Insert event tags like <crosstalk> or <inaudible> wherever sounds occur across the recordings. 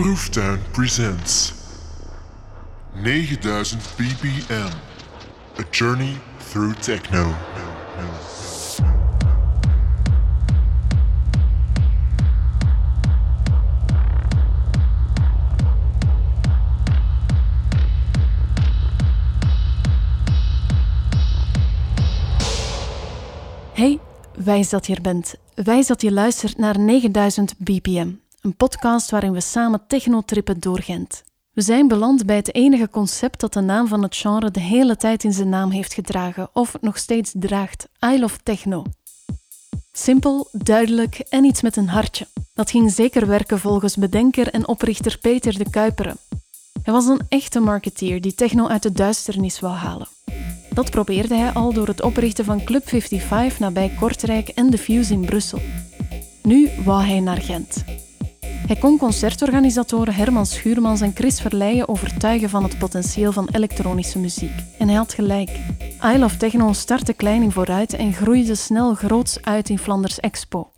Proeftuin presents 9000 BPM. A journey through techno. Hey, wijs dat je er bent. Wijs dat je luistert naar 9000 BPM. Een podcast waarin we samen technotrippen door Gent. We zijn beland bij het enige concept dat de naam van het genre de hele tijd in zijn naam heeft gedragen, of nog steeds draagt: I Love Techno. Simpel, duidelijk en iets met een hartje. Dat ging zeker werken volgens bedenker en oprichter Peter de Kuiperen. Hij was een echte marketeer die techno uit de duisternis wou halen. Dat probeerde hij al door het oprichten van Club 55 nabij Kortrijk en de Fuse in Brussel. Nu wou hij naar Gent. Hij kon concertorganisatoren Herman Schuurmans en Chris Verleijen overtuigen van het potentieel van elektronische muziek. En hij had gelijk. I Love Techno startte klein in vooruit en groeide snel groots uit in Flanders Expo.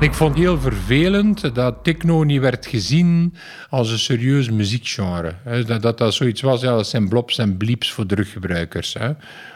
Ik vond het heel vervelend dat techno niet werd gezien als een serieus muziekgenre. Dat, dat dat zoiets was, ja, dat zijn blobs en blieps voor druggebruikers. Hè.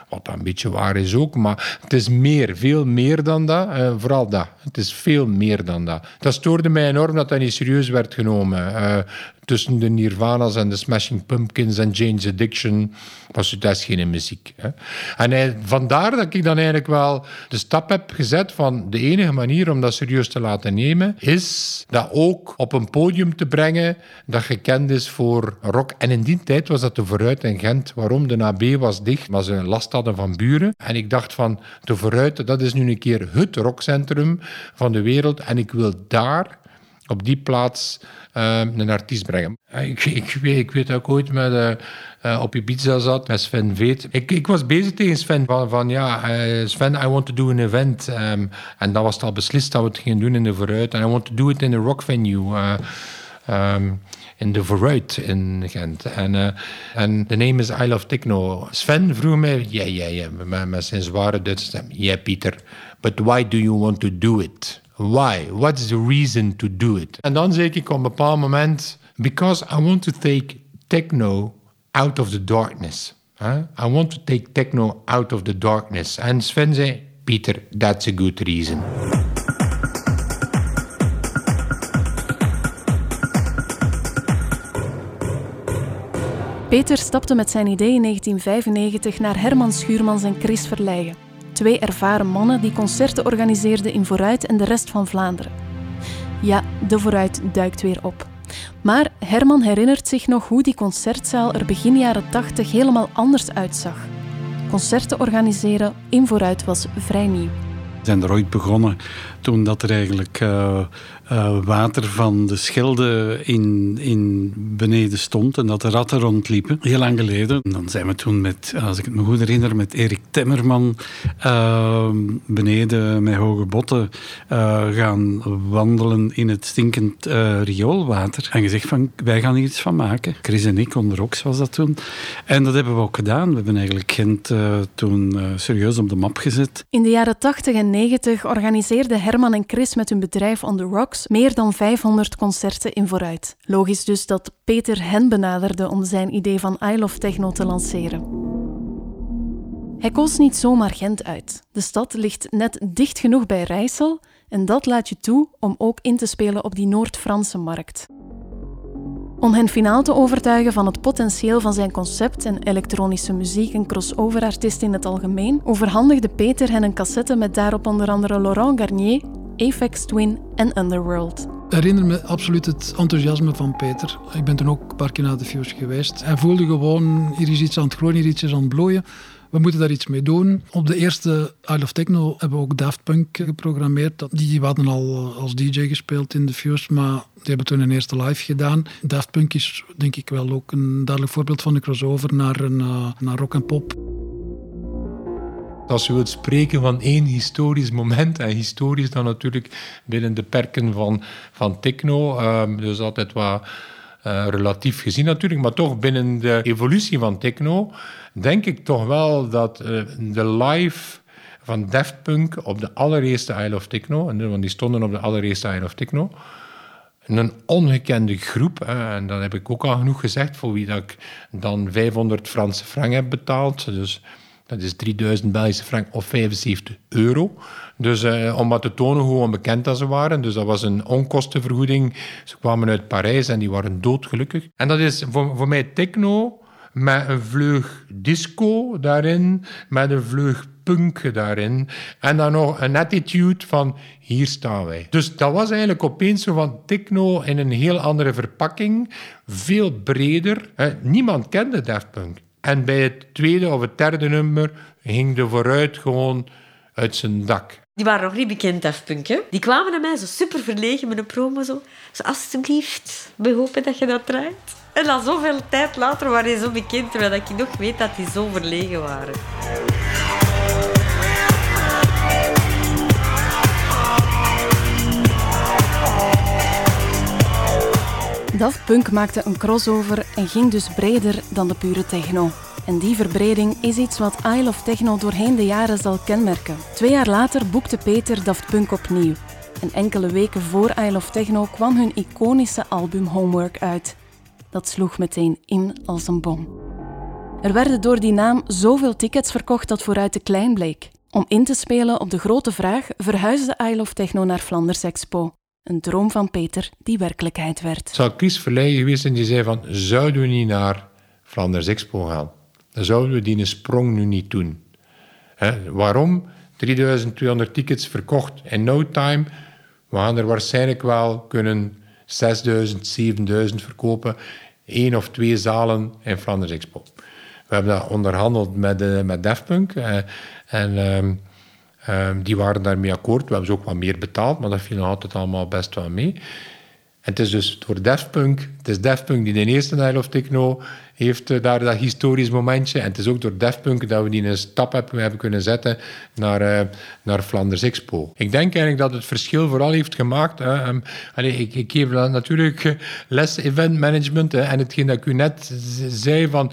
Wat een beetje waar is ook, maar het is meer, veel meer dan dat. Uh, vooral dat. Het is veel meer dan dat. Dat stoorde mij enorm dat dat niet serieus werd genomen. Uh, tussen de Nirvana's en de Smashing Pumpkins en Jane's Addiction was het dus geen muziek. Hè. En vandaar dat ik dan eigenlijk wel de stap heb gezet van de enige manier om dat serieus te laten nemen, is dat ook op een podium te brengen dat gekend is voor rock. En in die tijd was dat de Vooruit in Gent. Waarom? De AB was dicht, maar ze last hadden van buren. En ik dacht van, de Vooruit, dat is nu een keer het rockcentrum van de wereld. En ik wil daar, op die plaats, uh, een artiest brengen. Ik, ik, weet, ik weet dat ooit met, uh, uh, op zat met Sven Veet. Ik, ik was bezig tegen Sven van, van ja, Sven, I want to do an event. Um, en dat was het al beslist dat we het gingen doen in de vooruit. En I want to do it in a rock venue. Um, in de Vooruit in Gent. En uh, de name is I Love Techno. Sven vroeg mij, ja, ja, ja, met zijn zware Duitse stem. Ja, yeah, Pieter, but why do you want to do it? Why? What's the reason to do it? En dan zei ik op een bepaald moment, because I want to take techno out of the darkness. Huh? I want to take techno out of the darkness. En Sven zei, Peter, that's a good reason. Peter stapte met zijn idee in 1995 naar Herman Schuurmans en Chris Verleijen. Twee ervaren mannen die concerten organiseerden in Vooruit en de rest van Vlaanderen. Ja, de Vooruit duikt weer op. Maar Herman herinnert zich nog hoe die concertzaal er begin jaren 80 helemaal anders uitzag. Concerten organiseren in Vooruit was vrij nieuw. Zijn er ooit begonnen toen dat er eigenlijk uh, uh, water van de Schelde in, in beneden stond en dat de ratten rondliepen. Heel lang geleden. En dan zijn we toen met, als ik het me goed herinner, met Erik Temmerman uh, beneden met hoge botten gaan wandelen in het stinkend rioolwater. En gezegd van, wij gaan hier iets van maken. Chris en ik, onder was dat toen. En dat hebben we ook gedaan. We hebben eigenlijk Gent toen serieus op de map gezet. In de jaren 80 en 90 organiseerde Herman en Chris met hun bedrijf On The Rocks meer dan 500 concerten in vooruit. Logisch dus dat Peter hen benaderde om zijn idee van I Love Techno te lanceren. Hij koos niet zomaar Gent uit. De stad ligt net dicht genoeg bij Rijssel en dat laat je toe om ook in te spelen op die Noord-Franse markt. Om hen finaal te overtuigen van het potentieel van zijn concept en elektronische muziek en crossover-artiest in het algemeen, overhandigde Peter hen een cassette met daarop onder andere Laurent Garnier, Apex Twin en Underworld. Ik herinner me absoluut het enthousiasme van Peter. Ik ben toen ook een paar keer naar de Fuse geweest. Hij voelde gewoon, hier is iets aan het groeien, hier is iets aan het bloeien. We moeten daar iets mee doen. Op de eerste Isle of Techno hebben we ook Daft Punk geprogrammeerd. Die hadden al als DJ gespeeld in de Fuse, maar die hebben toen een eerste live gedaan. Daft Punk is denk ik wel ook een duidelijk voorbeeld van een crossover naar, een, uh, naar rock en pop. Als je wilt spreken van één historisch moment, en historisch dan natuurlijk binnen de perken van, van techno, um, dus altijd wat uh, relatief gezien natuurlijk, maar toch binnen de evolutie van techno, denk ik toch wel dat uh, de live van Daft Punk op de allereerste Isle of Techno, want die stonden op de allereerste Isle of Techno, een ongekende groep. En dat heb ik ook al genoeg gezegd, voor wie dat ik dan 500 Franse frank heb betaald. Dus dat is 3000 Belgische frank of 75 euro. Dus eh, om wat te tonen hoe onbekend dat ze waren. Dus dat was een onkostenvergoeding. Ze kwamen uit Parijs en die waren doodgelukkig. En dat is voor, voor mij techno met een vleug disco daarin, met een vleug punk daarin. En dan nog een attitude van hier staan wij. Dus dat was eigenlijk opeens zo van techno in een heel andere verpakking, veel breder. Niemand kende Daft Punk. En bij het tweede of het derde nummer ging de vooruit gewoon uit zijn dak. Die waren nog niet bekend, Daft? Die kwamen naar mij zo super verlegen met een promo. Zo, zo alsjeblieft, we hopen dat je dat draait. En dan zoveel tijd later waren die zo bekend, terwijl ik nog weet dat die zo verlegen waren. Daft Punk maakte een crossover en ging dus breder dan de pure techno. En die verbreding is iets wat Isle of Techno doorheen de jaren zal kenmerken. Twee jaar later boekte Peter Daft Punk opnieuw. En enkele weken voor Isle of Techno kwam hun iconische album Homework uit. Dat sloeg meteen in als een bom. Er werden door die naam zoveel tickets verkocht dat vooruit te klein bleek. Om in te spelen op de grote vraag verhuisde Isle of Techno naar Flanders Expo. Een droom van Peter die werkelijkheid werd. Het zou Chris Verleijen geweest en die zei van... zouden we niet naar Flanders Expo gaan? Dan zouden we die sprong nu niet doen. waarom? 3200 tickets verkocht in no time. We gaan er waarschijnlijk wel kunnen 6000, 7000 verkopen. Eén of twee zalen in Flanders Expo. We hebben dat onderhandeld met, uh, met Daft Punk. Uh, en... Ehm, Um, die waren daarmee akkoord. We hebben ze ook wat meer betaald, maar dat viel nog altijd allemaal best wel mee. En het is dus door Daft Punk, het is Daft Punk die de eerste Nile of Techno heeft uh, daar dat historisch momentje. En het is ook door Daft Punk dat we die een stap hebben, kunnen zetten naar, uh, naar Flanders Expo. Ik denk eigenlijk dat het verschil vooral heeft gemaakt. Hè, allee, ik, geef natuurlijk uh, les event management. Hè, en hetgeen dat ik u net zei van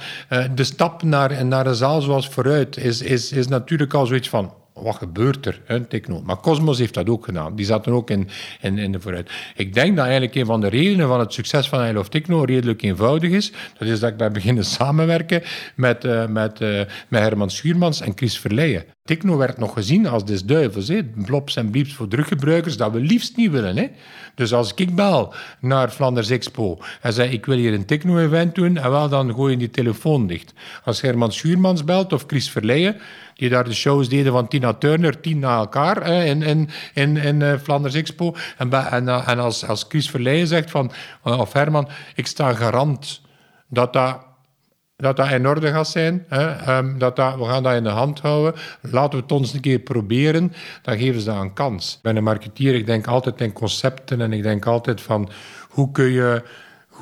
de stap naar, naar een zaal zoals vooruit is, is, is natuurlijk al zoiets van wat gebeurt er? Techno. Maar Cosmos heeft dat ook gedaan. Die zaten ook in, in, in de vooruit. Ik denk dat eigenlijk een van de redenen van het succes van I Love Techno redelijk eenvoudig is. Dat is dat ik ben beginnen <laughs> samenwerken met, uh, met, uh, met Herman Schuurmans en Chris Verleijen. Techno werd nog gezien als des duivels. Hè. Blobs en blieps voor druggebruikers, dat we liefst niet willen. Hè. Dus als ik bel naar Flanders Expo en zeg ik wil hier een techno-event doen, en wel, dan gooi je die telefoon dicht. Als Herman Schuurmans belt of Chris Verleijen, die daar de shows deden van Tina Turner, tien na elkaar hè, in, in, in, in uh, Flanders Expo. En, en, uh, en als, als Chris Verleijen zegt van, uh, of Herman, ik sta garant dat dat dat dat in orde gaat zijn. Hè? Um, dat dat, we gaan dat in de hand houden. Laten we het ons een keer proberen. Dan geven ze dat een kans. Ik ben een marketeer, ik denk altijd in concepten en ik denk altijd van hoe kun je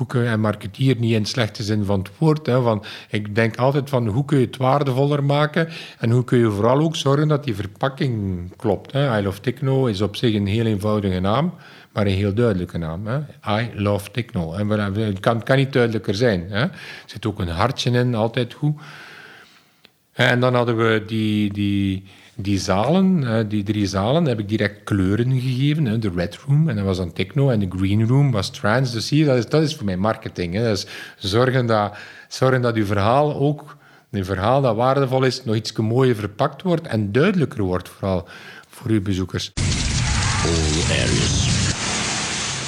een marketeer niet in slechte zin van het woord. Hè, van, ik denk altijd van hoe kun je het waardevoller maken en hoe kun je vooral ook zorgen dat die verpakking klopt. Hè. I Love Techno is op zich een heel eenvoudige naam, maar een heel duidelijke naam. Hè. I Love Techno. En het kan, kan niet duidelijker zijn. Hè. Er zit ook een hartje in, altijd goed. En dan hadden we die, die, die zalen, die drie zalen, heb ik direct kleuren gegeven. De red room, en dat was dan techno, en de green room was trance. Dus zie je, dat is, dat is voor mij marketing. Hè. Dat is zorgen dat, zorgen dat uw verhaal ook, een verhaal dat waardevol is, nog iets mooier verpakt wordt en duidelijker wordt, vooral voor uw bezoekers. All areas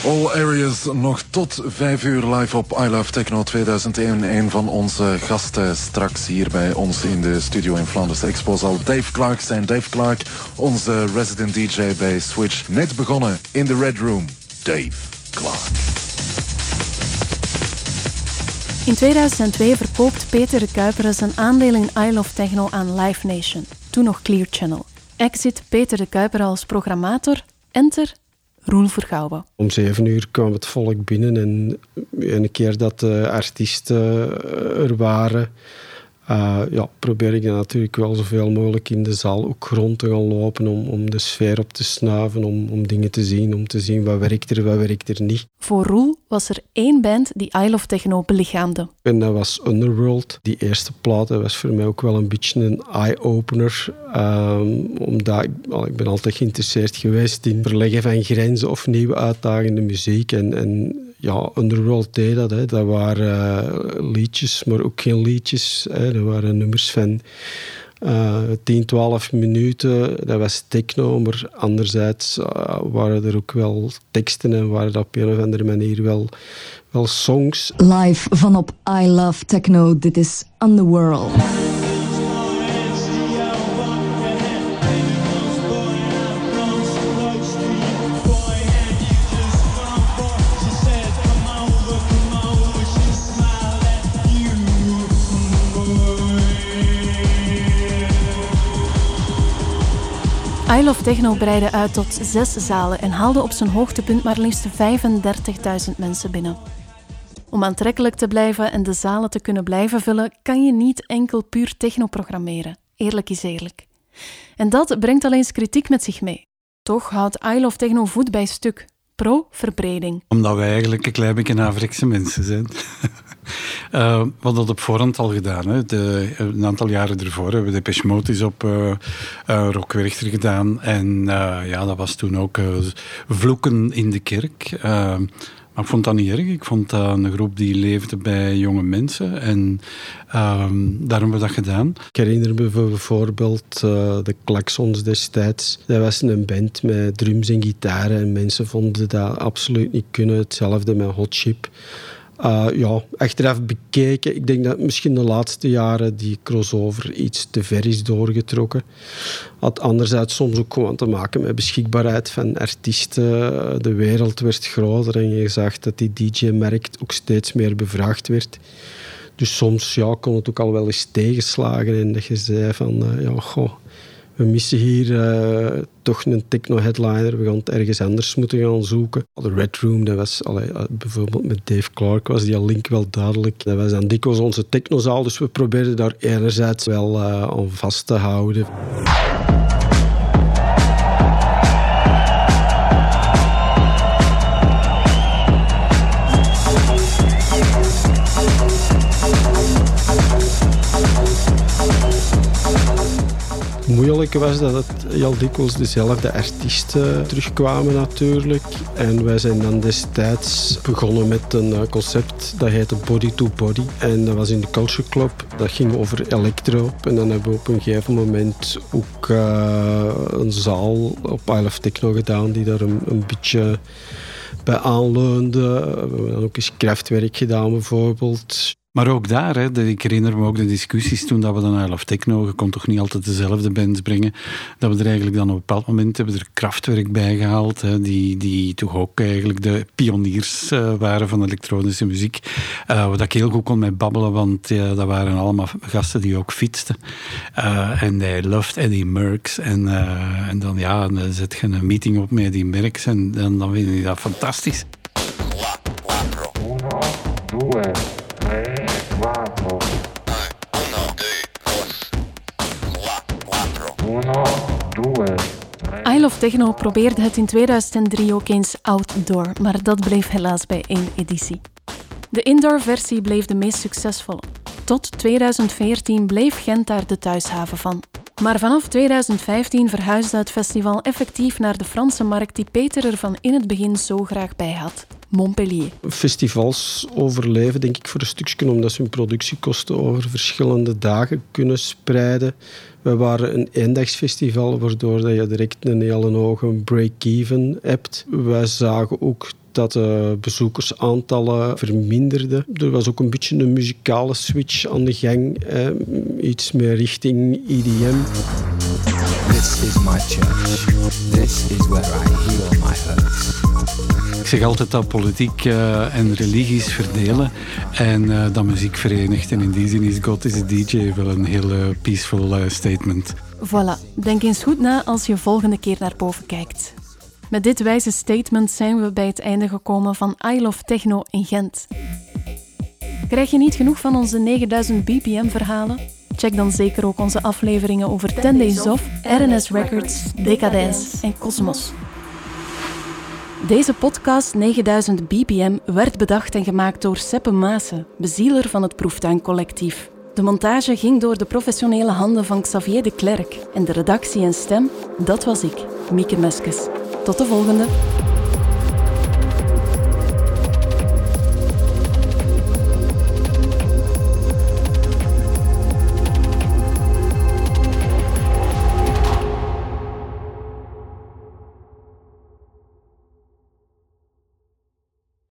All Areas nog tot vijf uur live op I Love Techno 2001. Een van onze gasten straks hier bij ons in de studio in Flanders Expo zal Dave Clark zijn. Dave Clark, onze resident DJ bij Switch. Net begonnen in de Red Room. Dave Clark. In 2002 verkoopt Peter de Kuiper zijn aandeel in I Love Techno aan Live Nation, toen nog Clear Channel. Exit Peter de Kuiper als programmator, enter Roel Vergouwen. Om zeven uur kwam het volk binnen en een keer dat de artiesten er waren, uh, ja, probeer ik dan natuurlijk wel zoveel mogelijk in de zaal ook rond te gaan lopen om, om de sfeer op te snuiven, om, om dingen te zien, om te zien wat werkt er, wat werkt er niet. Voor Roel was er één band die I Love Techno belichaamde. En dat was Underworld. Die eerste plaat was voor mij ook wel een beetje een eye-opener. Um, omdat ik, ik ben altijd geïnteresseerd geweest in verleggen van grenzen of nieuwe uitdagende muziek. En, en ja, Underworld deed dat. Hè. Dat waren uh, liedjes, maar ook geen liedjes. Hè. Dat waren nummers van uh, 10, 12 minuten. Dat was techno, maar anderzijds uh, waren er ook wel teksten en waren dat op een of andere manier wel, wel songs. Live van op I Love Techno, dit is Underworld. I Love Techno breidde uit tot zes zalen en haalde op zijn hoogtepunt maar liefst 35.000 mensen binnen. Om aantrekkelijk te blijven en de zalen te kunnen blijven vullen, kan je niet enkel puur techno programmeren. Eerlijk is eerlijk. En dat brengt al eens kritiek met zich mee. Toch houdt I Love Techno voet bij stuk. Pro-verbreding. Omdat wij eigenlijk een klein beetje Afrikse mensen zijn. Uh, <laughs> we hadden dat op voorhand al gedaan. Hè. De, een aantal jaren ervoor hebben we de Peshmotis op uh, gedaan. En ja, dat was toen ook vloeken in de kerk. Maar ik vond dat niet erg. Ik vond dat een groep die leefde bij jonge mensen. En um, daarom hebben we dat gedaan. Ik herinner me bijvoorbeeld uh, de Klaxons destijds. Dat was een band met drums en gitaren. En mensen vonden dat absoluut niet kunnen. Hetzelfde met Hot Chip. Uh, ja, achteraf bekeken, ik denk dat misschien de laatste jaren die crossover iets te ver is doorgetrokken. Had anderzijds soms ook gewoon te maken met beschikbaarheid van artiesten. De wereld werd groter en je zag dat die DJ-markt ook steeds meer bevraagd werd. Dus soms ja, kon het ook al wel eens tegenslagen en dat je zei van, uh, ja, goh, we missen hier uh, toch een techno-headliner. We gaan het ergens anders moeten gaan zoeken. De Red Room, dat was allee, uh, bijvoorbeeld met Dave Clark, was die link wel duidelijk. Dat was dan dikwijls onze technozaal, dus we probeerden daar enerzijds wel uh, aan vast te houden. Moeilijke was dat het heel dikwijls dezelfde artiesten terugkwamen natuurlijk. En wij zijn dan destijds begonnen met een eh, concept dat heette Body to Body. En dat was in de Culture Club. Dat ging over electro. En dan hebben we op een gegeven moment ook uh, een zaal op Isle of Techno gedaan die daar een, beetje bij aanleunde. We hebben dan ook eens krachtwerk gedaan bijvoorbeeld. Maar ook daar, hè, ik herinner me ook de discussies toen dat we dan naar of Techno, je kon toch niet altijd dezelfde bands brengen, dat we er eigenlijk dan op een bepaald moment hebben er krachtwerk bij gehaald, hè, die, die toch ook eigenlijk de pioniers uh, waren van elektronische muziek. Uh, wat ik heel goed kon mee babbelen, want uh, dat waren allemaal gasten die ook fietsten. en hij loved Eddie Merckx. En, en dan, ja, zet je een meeting op met Eddie Merckx en dan, dan vind je dat fantastisch. Love Techno probeerde het in 2003 ook eens outdoor, maar dat bleef helaas bij één editie. De indoor-versie bleef de meest succesvolle. Tot 2014 bleef Gent daar de thuishaven van. Maar vanaf 2015 verhuisde het festival effectief naar de Franse markt die Peter er van in het begin zo graag bij had. Montpellier. Festivals overleven, denk ik, voor een stukje omdat ze hun productiekosten over verschillende dagen kunnen spreiden. We waren een eendagsfestival, waardoor je direct een hele hoge break-even hebt. Wij zagen ook dat de bezoekersaantallen verminderden. Er was ook een beetje een muzikale switch aan de gang, eh, iets meer richting EDM. This is my church. This is where I heal my hurts. Zeg altijd dat politiek uh, en religies verdelen en uh, dat muziek verenigt. En in die zin is God is a DJ wel een heel uh, peaceful statement. Voilà, denk eens goed na als je volgende keer naar boven kijkt. Met dit wijze statement zijn we bij het einde gekomen van I Love Techno in Gent. Krijg je niet genoeg van onze 9000 BPM verhalen? Check dan zeker ook onze afleveringen over 10 Days RNS Records, Decadence en Cosmos. Deze podcast 9000 BPM werd bedacht en gemaakt door Seppe Maassen, bezieler van het Proeftuincollectief. De montage ging door de professionele handen van Xavier de Klerk en de redactie en stem, dat was ik, Mieke Meskes. Tot de volgende!